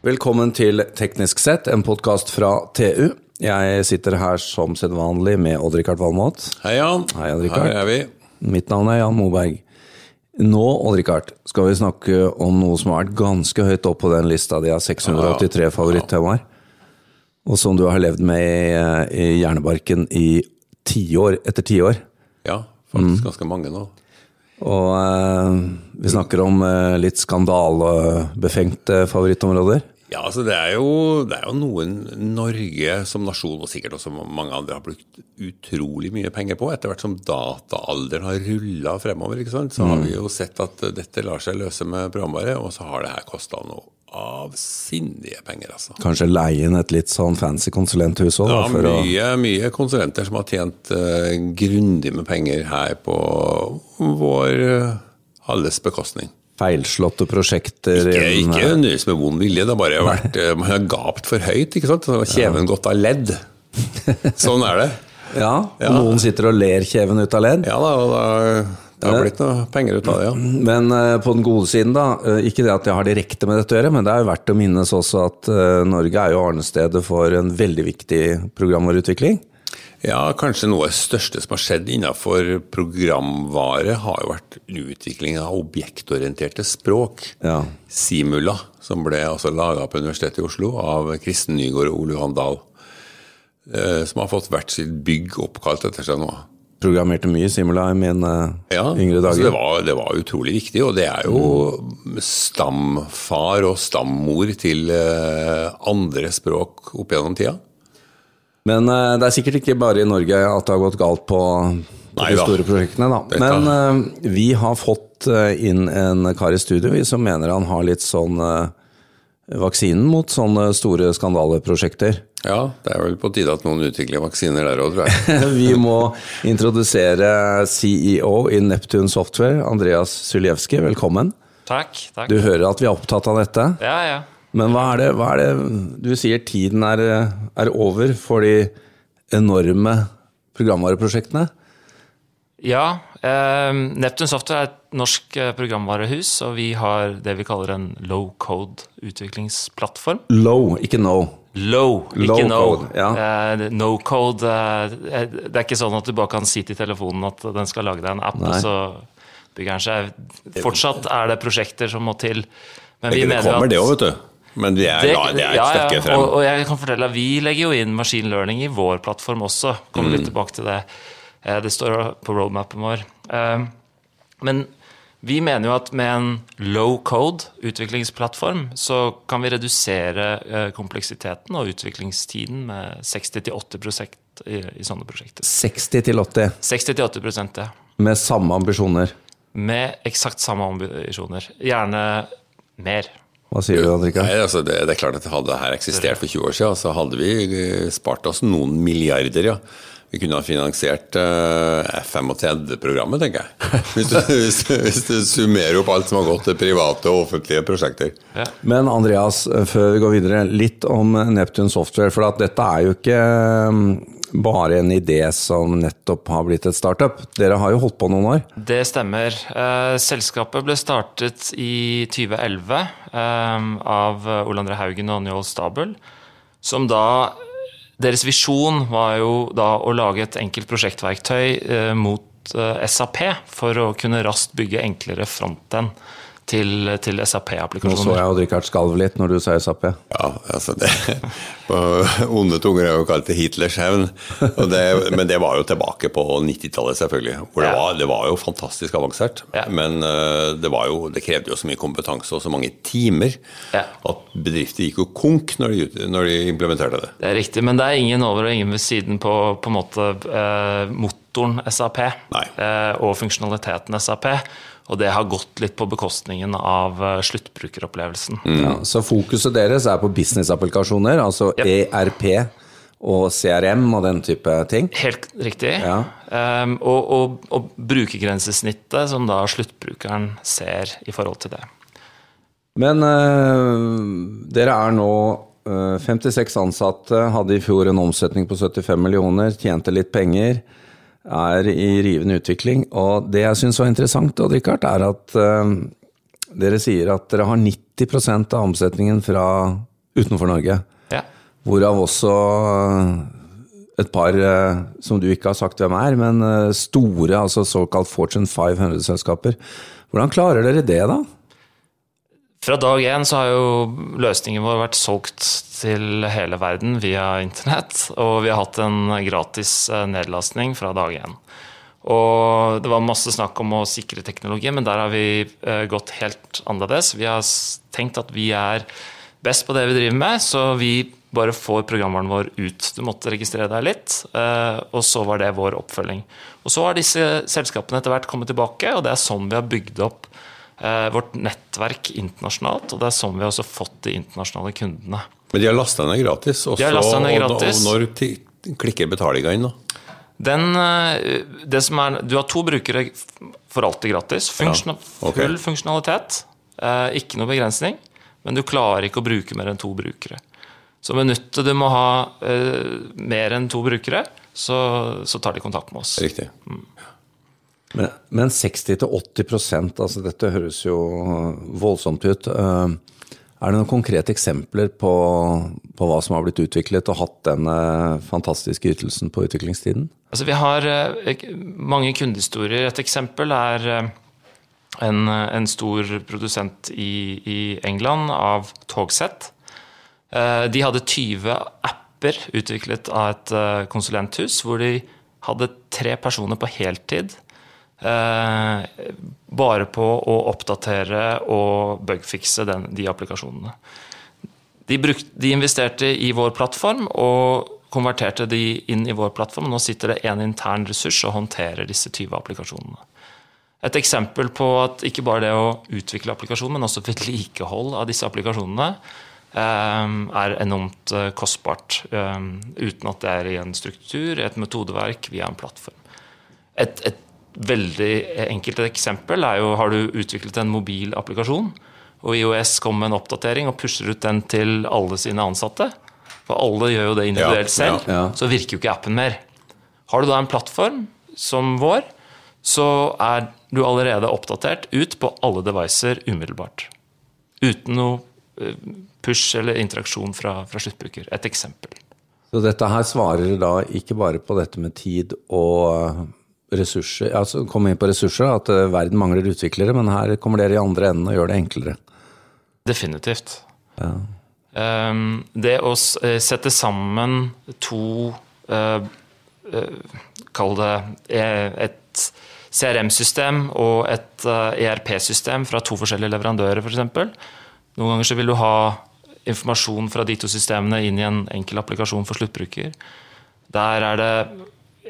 Velkommen til Teknisk sett, en podkast fra TU. Jeg sitter her som sedvanlig med Odd-Rikard Valmot. Hei, Jan. Hei, Odd-Rikard. Her er vi. Mitt navn er Jan Moberg. Nå, Odd-Rikard, skal vi snakke om noe som har vært ganske høyt opp på den lista di av 683 favorittemaer. Og som du har levd med i, i hjernebarken i tiår etter tiår. Ja, Mm. faktisk ganske mange nå. Og eh, vi snakker om eh, litt skandalebefengte favorittområder. Ja, altså det er, jo, det er jo noen Norge som nasjon, og sikkert også mange andre, har brukt utrolig mye penger på. Etter hvert som dataalderen har rulla fremover, ikke sant? så har vi jo sett at dette lar seg løse med programvare, og så har det her kosta noe avsindige penger, altså. Kanskje leie inn et litt sånn fancy konsulenthus òg, Ja, da, mye, å mye, konsulenter som har tjent uh, grundig med penger her på vår uh, alles bekostning. feilslåtte prosjekter Ikke, innen- ikke nødvendigvis med vond vilje, det har bare vært eh, Man har gapt for høyt, ikke sant? Så Kjeven gått av ledd. Sånn er det. Ja, Ja. noen sitter og ler kjeven ut av ledd. Ja da, og da, det har blitt noe penger ut av det, ja. Men eh, på den gode siden, da. eh, ikke det at jeg har direkte med dette å gjøre, men det er jo verdt å minnes også at eh, Norge er jo arnestedet for en veldig viktig programvareutvikling. Ja, kanskje noe av det største som har skjedd innenfor programvare, har jo vært utvikling av objektorienterte språk. Ja. Simula, som ble altså laga på Universitetet i Oslo av Kristen Nygaard og Ole Johan Dahl. eh, Som har fått hvert sitt bygg oppkalt etter seg nå. Programmerte mye Simula i mine Ja, yngre altså dager. det, var, det var utrolig viktig, og det er jo stamfar og stammor til eh, andre språk opp gjennom tida. Men eh, det er sikkert ikke bare i Norge at det har gått galt på, på de store prosjektene. Da. Men eh, vi har fått eh, inn en kar i studio vi som mener han har litt sånn eh, vaksinen mot sånne store skandaleprosjekter. Ja, det er vel på tide at noen utvikler vaksiner der òg, tror jeg. Vi må introdusere CEO i Neptune Software, Andreas Syljevskij. Velkommen. Takk. takk. Du hører at vi er opptatt av dette. Ja, ja. Men hva er det, hva er det Du sier tiden er, er over for de enorme programvareprosjektene? Ja, eh, Neptun Software er et norsk eh, programvarehus, og vi har det vi kaller en low code utviklingsplattform. Low, ikke no. Low, Low ikke no. code, ja. uh, no code Uh, Det er ikke sånn at du bare kan si til telefonen at den skal lage deg en app, Nei. og så bygger den seg Fortsatt er det prosjekter som må til. Men Det, vi det mener jo kommer at det òg, vet du. Men det er, ja, det er et ja, stykke frem. Og, og jeg kan fortelle at Vi legger jo inn machine learning i vår plattform også. Kommer Mm. litt tilbake til det. Uh, Det står på roadmapen vår. Men vi mener jo at med en low code utviklingsplattform, så kan vi redusere eh, kompleksiteten og utviklingstiden med 60-80 i, i sånne prosjekter. 60-80? 60-80 ja. med samme ambisjoner. Med eksakt samme ambisjoner. Gjerne mer. Hva sier du, Andrika? Nei, altså det, det er klart at Hadde dette eksistert for 20 år siden, så hadde vi eh, spart oss noen milliarder. ja. Vi kunne ha finansiert uh, F35-programmet, tenker jeg. Hvis du, hvis, hvis du summerer opp alt som har gått til private og offentlige prosjekter. Men Andreas, før vi går videre, litt om Neptune Software. For at dette er jo ikke um, bare en idé som nettopp har blitt et startup. Dere har jo holdt på noen år. Det stemmer. Eh, selskapet ble startet i 2011 eh, av Ole André Haugen og Njål Stabel, som da Deres visjon var jo da å lage et enkelt prosjektverktøy eh, mot eh, SAP for å kunne raskt bygge enklere frontend til, til Nå så jeg Odd Rikard skalv litt når du sa SAP. Ja, altså det på Onde tunger har jo kalt det Hitlers hevn. og det- Men det var jo tilbake på 90-tallet, selvfølgelig. Hvor det, Ja. var, det var jo fantastisk avansert. Ja. Men eh, det, var jo, det krevde jo så mye kompetanse og så mange timer Ja. at bedrifter gikk jo konk når de, når de implementerte det. Det er riktig, men det er ingen over og ingen ved siden på, på en måte eh, motoren SAP Nei. eh, og funksjonaliteten SAP. Og det har gått litt på bekostningen av sluttbrukeropplevelsen. sluttbrukeropplevelsen. Ja, så fokuset deres er på businessapplikasjoner, altså Yep. ERP og CRM og den type ting. Helt riktig. Ja. Um, og, og, og brukergrensesnittet som da sluttbrukeren ser i forhold til det. Men uh, dere er nå uh, 56 ansatte, hadde i fjor en omsetning på 75 millioner, tjente litt penger, er i rivende utvikling. Og det jeg syns var interessant, og Richard, er at eh, dere sier at dere har 90% av omsetningen fra utenfor Norge. Ja. Hvorav også et par eh, som du ikke har sagt hvem er, men eh, store, altså såkalt Fortune 500-selskaper. Hvordan klarer dere det, da? Fra dag én så har jo løsningen vår vært solgt til hele verden via internett. Og vi har hatt en gratis eh, nedlastning fra dag én. Og det var masse snakk om å sikre teknologi, men der har vi gått helt annerledes. Vi har tenkt at vi er best på det vi driver med, så vi bare får programvaren vår ut. Du måtte registrere deg litt, eh, og så var det vår oppfølging. Og Så har disse selskapene etter hvert kommet tilbake, og det er sånn vi har bygd opp eh, vårt nettverk internasjonalt. Og det er sånn vi har også fått de internasjonale kundene. Men de har lasta ned gratis, Også, de har ned gratis. og når klikker betalinga inn, da? Den, eh, det som er, du har to brukere for alltid gratis. Funksjon, ja, okay. Full funksjonalitet. Ikke noe begrensning. Men du klarer ikke å bruke mer enn to brukere. Så minuttet du må ha eh, mer enn to brukere, så, så, tar de kontakt med oss. Riktig. Mm. Men, men 60-80% altså dette høres jo voldsomt ut. Eh, er det noen konkrete eksempler på, på, hva som har blitt utviklet og hatt denne fantastiske ytelsen på utviklingstiden? Altså vi har eh, mange kundehistorier. Et eksempel er eh, en, en stor produsent i, i England av togsett Eh, de hadde 20 apper utviklet av et eh, konsulenthus, hvor de hadde tre personer på heltid. Eh, bare på å oppdatere og bugfikse den, de applikasjonene. De, brukte, de, investerte i vår plattform og konverterte de inn i vår plattform. Nå sitter det en intern ressurs og håndterer disse 20 applikasjonene. Et eksempel på at ikke bare det å utvikle applikasjonen, men også vedlikehold av disse applikasjonene Ehm, er enormt eh, kostbart. Ehm, uten at det er i en struktur, et metodeverk, via en plattform. Et, et veldig enkelt eksempel er jo har du utviklet en mobil applikasjon, og IOS kommer med en oppdatering og pusher ut den til alle sine ansatte. For alle gjør jo det individuelt selv, ja, ja. så virker jo ikke appen mer. Har du da en plattform som vår, så er du allerede oppdatert ut på alle devicer umiddelbart. Uten noe eh, push eller interaksjon fra, fra sluttbruker. Et eksempel. Så dette her svarer da ikke bare på dette med tid og ressurser, altså komme inn på ressurser, at eh, verden mangler utviklere, men her kommer dere i andre enden og gjør det enklere. Definitivt. Ja. Um, det å eh, sette sammen to uh, Kall det et CRM-system og et ERP-system fra to forskjellige leverandører, f.eks. For Noen ganger så vil du ha informasjon fra de to systemene inn i en enkel applikasjon for sluttbruker. Der er det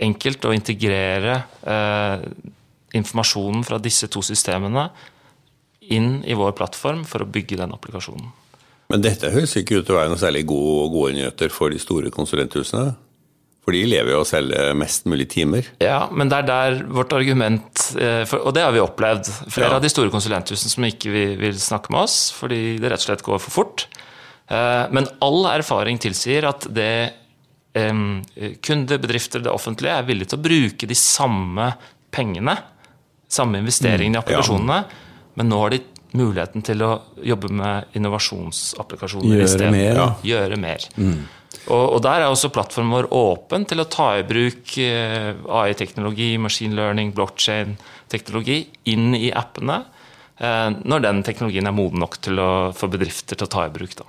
enkelt å integrere eh, informasjonen fra disse to systemene inn i vår plattform for å bygge den applikasjonen. Men dette høres ikke ut til å være noe særlig gode, gode nyheter for de store konsulenthusene? For de lever jo å selge mest mulig timer. Ja, men det er der vårt argument eh, Og det har vi opplevd. Flere ja. av de store konsulenthusene som ikke vil, snakke med oss fordi det rett og slett går for fort. Eh, men all erfaring tilsier at det kunder, bedrifter, det offentlige er villige til å bruke de samme pengene, samme investeringene i mm, applikasjonene, ja. men nå har de muligheten til å jobbe med innovasjonsapplikasjoner Gjøre i stedet. Mer, ja. Gjøre mer. Mm. Og, og, der er også plattformen vår åpen til å ta i bruk eh, AI-teknologi, machine learning, blockchain-teknologi inn i appene eh, når den teknologien er moden nok til å, for bedrifter til å ta i bruk. Da.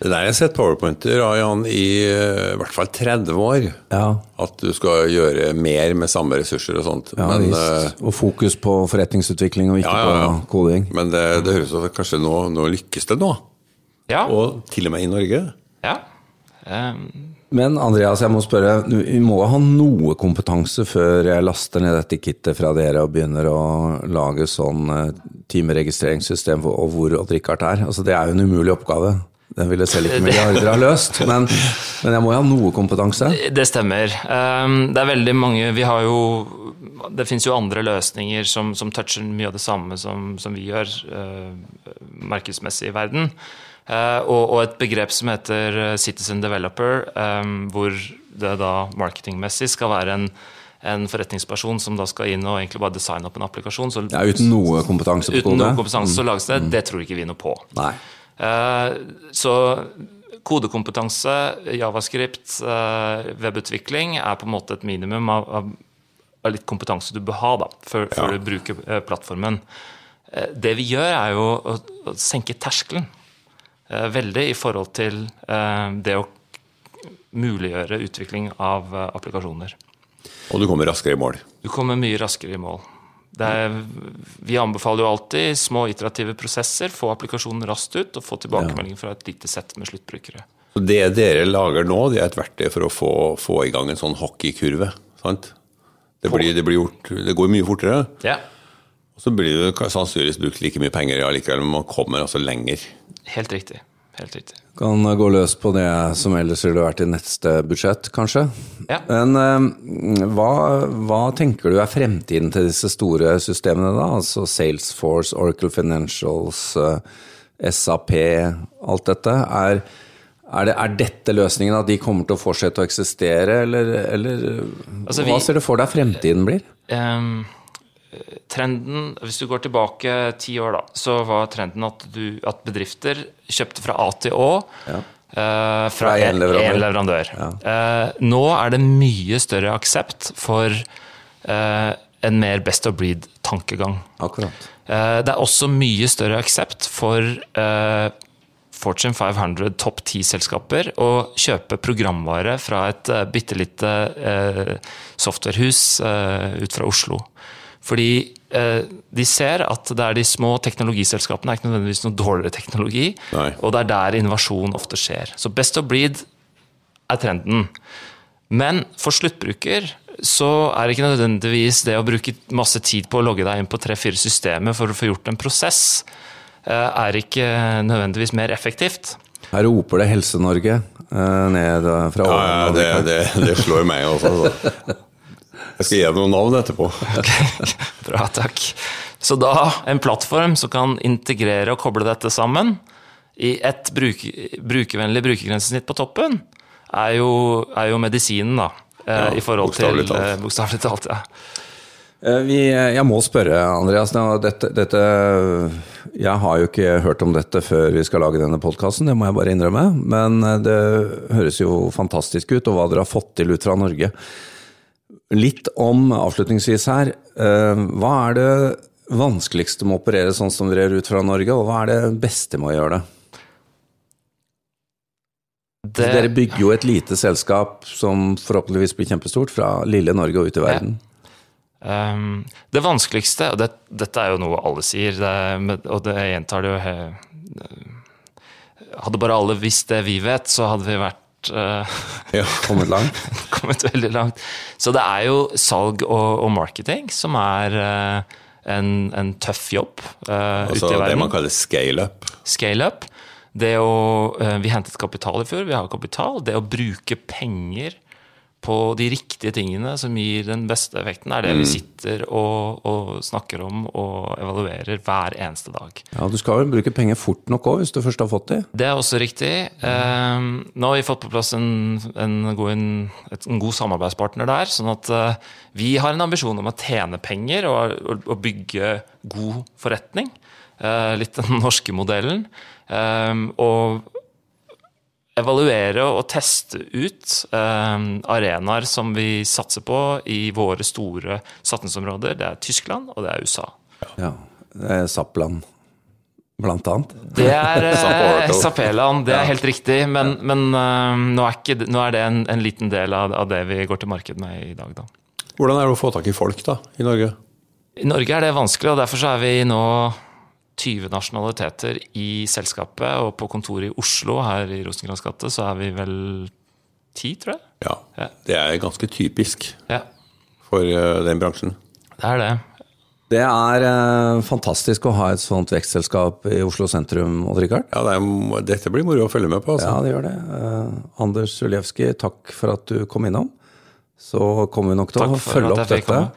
Det der har sett powerpointer av Jan i uh, hvert fall 30 år. Ja. At du skal gjøre mer med samme ressurser og sånt. Ja, Men, uh, og fokus på forretningsutvikling og ikke ja, på koding. Men det, det høres ut som kanskje nå, nå, lykkes det nå. Ja. Og til og med i Norge. Ja. Um. Men Andreas, jeg må spørre, vi må ha noe kompetanse før jeg laster ned dette kittet fra dere og begynner å lage sånn timeregistreringssystem for hvor Odd Rikard er. Altså, det er jo en umulig oppgave. Den ville selv ikke milliarder ha løst, men, men, jeg må jo ha noe kompetanse? Det stemmer. Ehm, det er veldig mange Vi har jo Det fins jo andre løsninger som, som, toucher mye av det samme som, som vi gjør uh, markedsmessig i verden. Uh, og, og, et begrep som heter eh, citizen developer, um, hvor det da marketingmessig skal være en en forretningsperson som da skal inn og egentlig bare designe opp en applikasjon. Så, ja, uten noe kompetanse på uten noe kompetanse, så lages det. Mm. Det tror ikke vi noe på. Nei. Eh, så kodekompetanse, javascript, eh, webutvikling er på en måte et minimum av, av, litt kompetanse du bør ha da, før, Ja. før du bruker eh, plattformen. Det vi gjør, er jo å, å senke terskelen veldig i forhold til det å muliggjøre utvikling av applikasjoner. Og du kommer raskere i mål. Du kommer mye raskere i mål. Er, vi anbefaler jo alltid små iterative prosesser, få applikasjonen raskt ut og få tilbakemelding fra et lite sett med sluttbrukere. Så det dere lager nå, det er et verktøy for å få, få i gang en sånn hockeykurve. sant? Det, blir, det, blir gjort, det går mye fortere. Ja, Og så blir det sannsynligvis brukt like mye penger allikevel, men man kommer altså lenger. helt riktig. Helt riktig. Kan gå løs på det som ellers ville vært i neste budsjett, kanskje. Ja. Men eh, hva, hva tenker du er fremtiden til disse store systemene, da? Altså Salesforce, Oracle Financials, eh, SAP, alt dette. Er, er, det, er dette løsningen, at de kommer til å fortsette å eksistere, eller, eller Altså, hva ser du for deg fremtiden blir? Ehm, trenden, hvis du går tilbake ti år, da, så var trenden at, du, at bedrifter kjøpte fra A til Å. eh, fra en leverandør. en leverandør. Eh, nå er det mye større aksept for uh, en mer best of breed-tankegang. Akkurat. Det er også mye større aksept for Fortune 500 topp 10-selskaper å kjøpe programvare fra et uh, bitte lite eh, softwarehus eh, ut fra Oslo. Fordi eh, de ser at det er de små teknologiselskapene, er ikke nødvendigvis noe dårligere teknologi, Nei. og det er der innovasjon ofte skjer. Så best of breed er trenden. Men for sluttbruker så er det ikke nødvendigvis det å bruke masse tid på å logge deg inn på tre-fire systemer for å få gjort en prosess, eh, er ikke nødvendigvis mer effektivt. Her roper det Helse-Norge eh, ned eh, fra Ja, oven. ja, det, det, det slår meg også. Jeg skal gi deg noen navn etterpå. Bra, takk. Så da en plattform som kan integrere og koble dette sammen i et bruk, brukervennlig brukergrensesnitt på toppen, er jo, er jo medisinen, da. eh, Ja, I forhold til bokstavelig talt. eh, Bokstavelig talt, ja. Eh, Vi, jeg må spørre, Andreas. Dette, dette, jeg har jo ikke hørt om dette før vi skal lage denne podkasten, det må jeg bare innrømme. Men det høres jo fantastisk ut, og hva dere har fått til ut fra Norge. Litt om, avslutningsvis her, eh, hva er det vanskeligste med å operere sånn som dere gjør ut fra Norge, og hva er det beste med å gjøre det? Det, Dere bygger jo et lite selskap som forhåpentligvis blir kjempestort, fra lille Norge og ut i verden. Ehm, det vanskeligste, og det, dette er jo noe alle sier, det, og det jeg gjentar det jo Hadde bare alle visst det vi vet, så hadde vi vært eh, Ja. Kommet langt. kommet veldig langt. Så det er jo salg og, og marketing som er uh, en, en tøff jobb uh, Altså ute i det man kaller scale-up. Scale-up. Det å Vi hentet kapital i fjor, vi har kapital. Det å bruke penger på de riktige tingene som gir den beste effekten, er det vi sitter og, og snakker om og evaluerer hver eneste dag. Ja, Du skal vel bruke penger fort nok òg, hvis du først har fått de? Det er også riktig. Eh, nå har vi fått på plass en, en, god, en, en god samarbeidspartner der. Sånn at eh, vi har en ambisjon om å tjene penger og, og, og bygge god forretning. Eh, litt den norske modellen. Eh, og evaluere og teste ut eh, arenaer som vi satser på i våre store satsingsområder. Det er Tyskland, og det er USA. Ja. Det er Zappland, blant annet. Det er eh, Sapeland, det er helt riktig. Men, men eh, nå, er ikke, nå er det en, en liten del av, av det vi går til marked med i dag, da. Hvordan er det å få tak i folk da, i Norge? I Norge er det vanskelig, og derfor så er vi nå 20 nasjonaliteter i selskapet. Og på kontoret i Oslo, her i Rosenkrantz gate, så er vi vel 10, tror jeg. Ja, Ja. Det er ganske typisk Ja, for eh, den bransjen. det er det. Det er eh, fantastisk å ha et sånt vekstselskap i Oslo sentrum, Odd Rikard. Ja, det er, Dette blir moro å følge med på. altså. Ja, det gjør det. Eh, Anders Uljevskij, takk for at du kom innom. Så kommer vi nok til å følge opp dette. komme.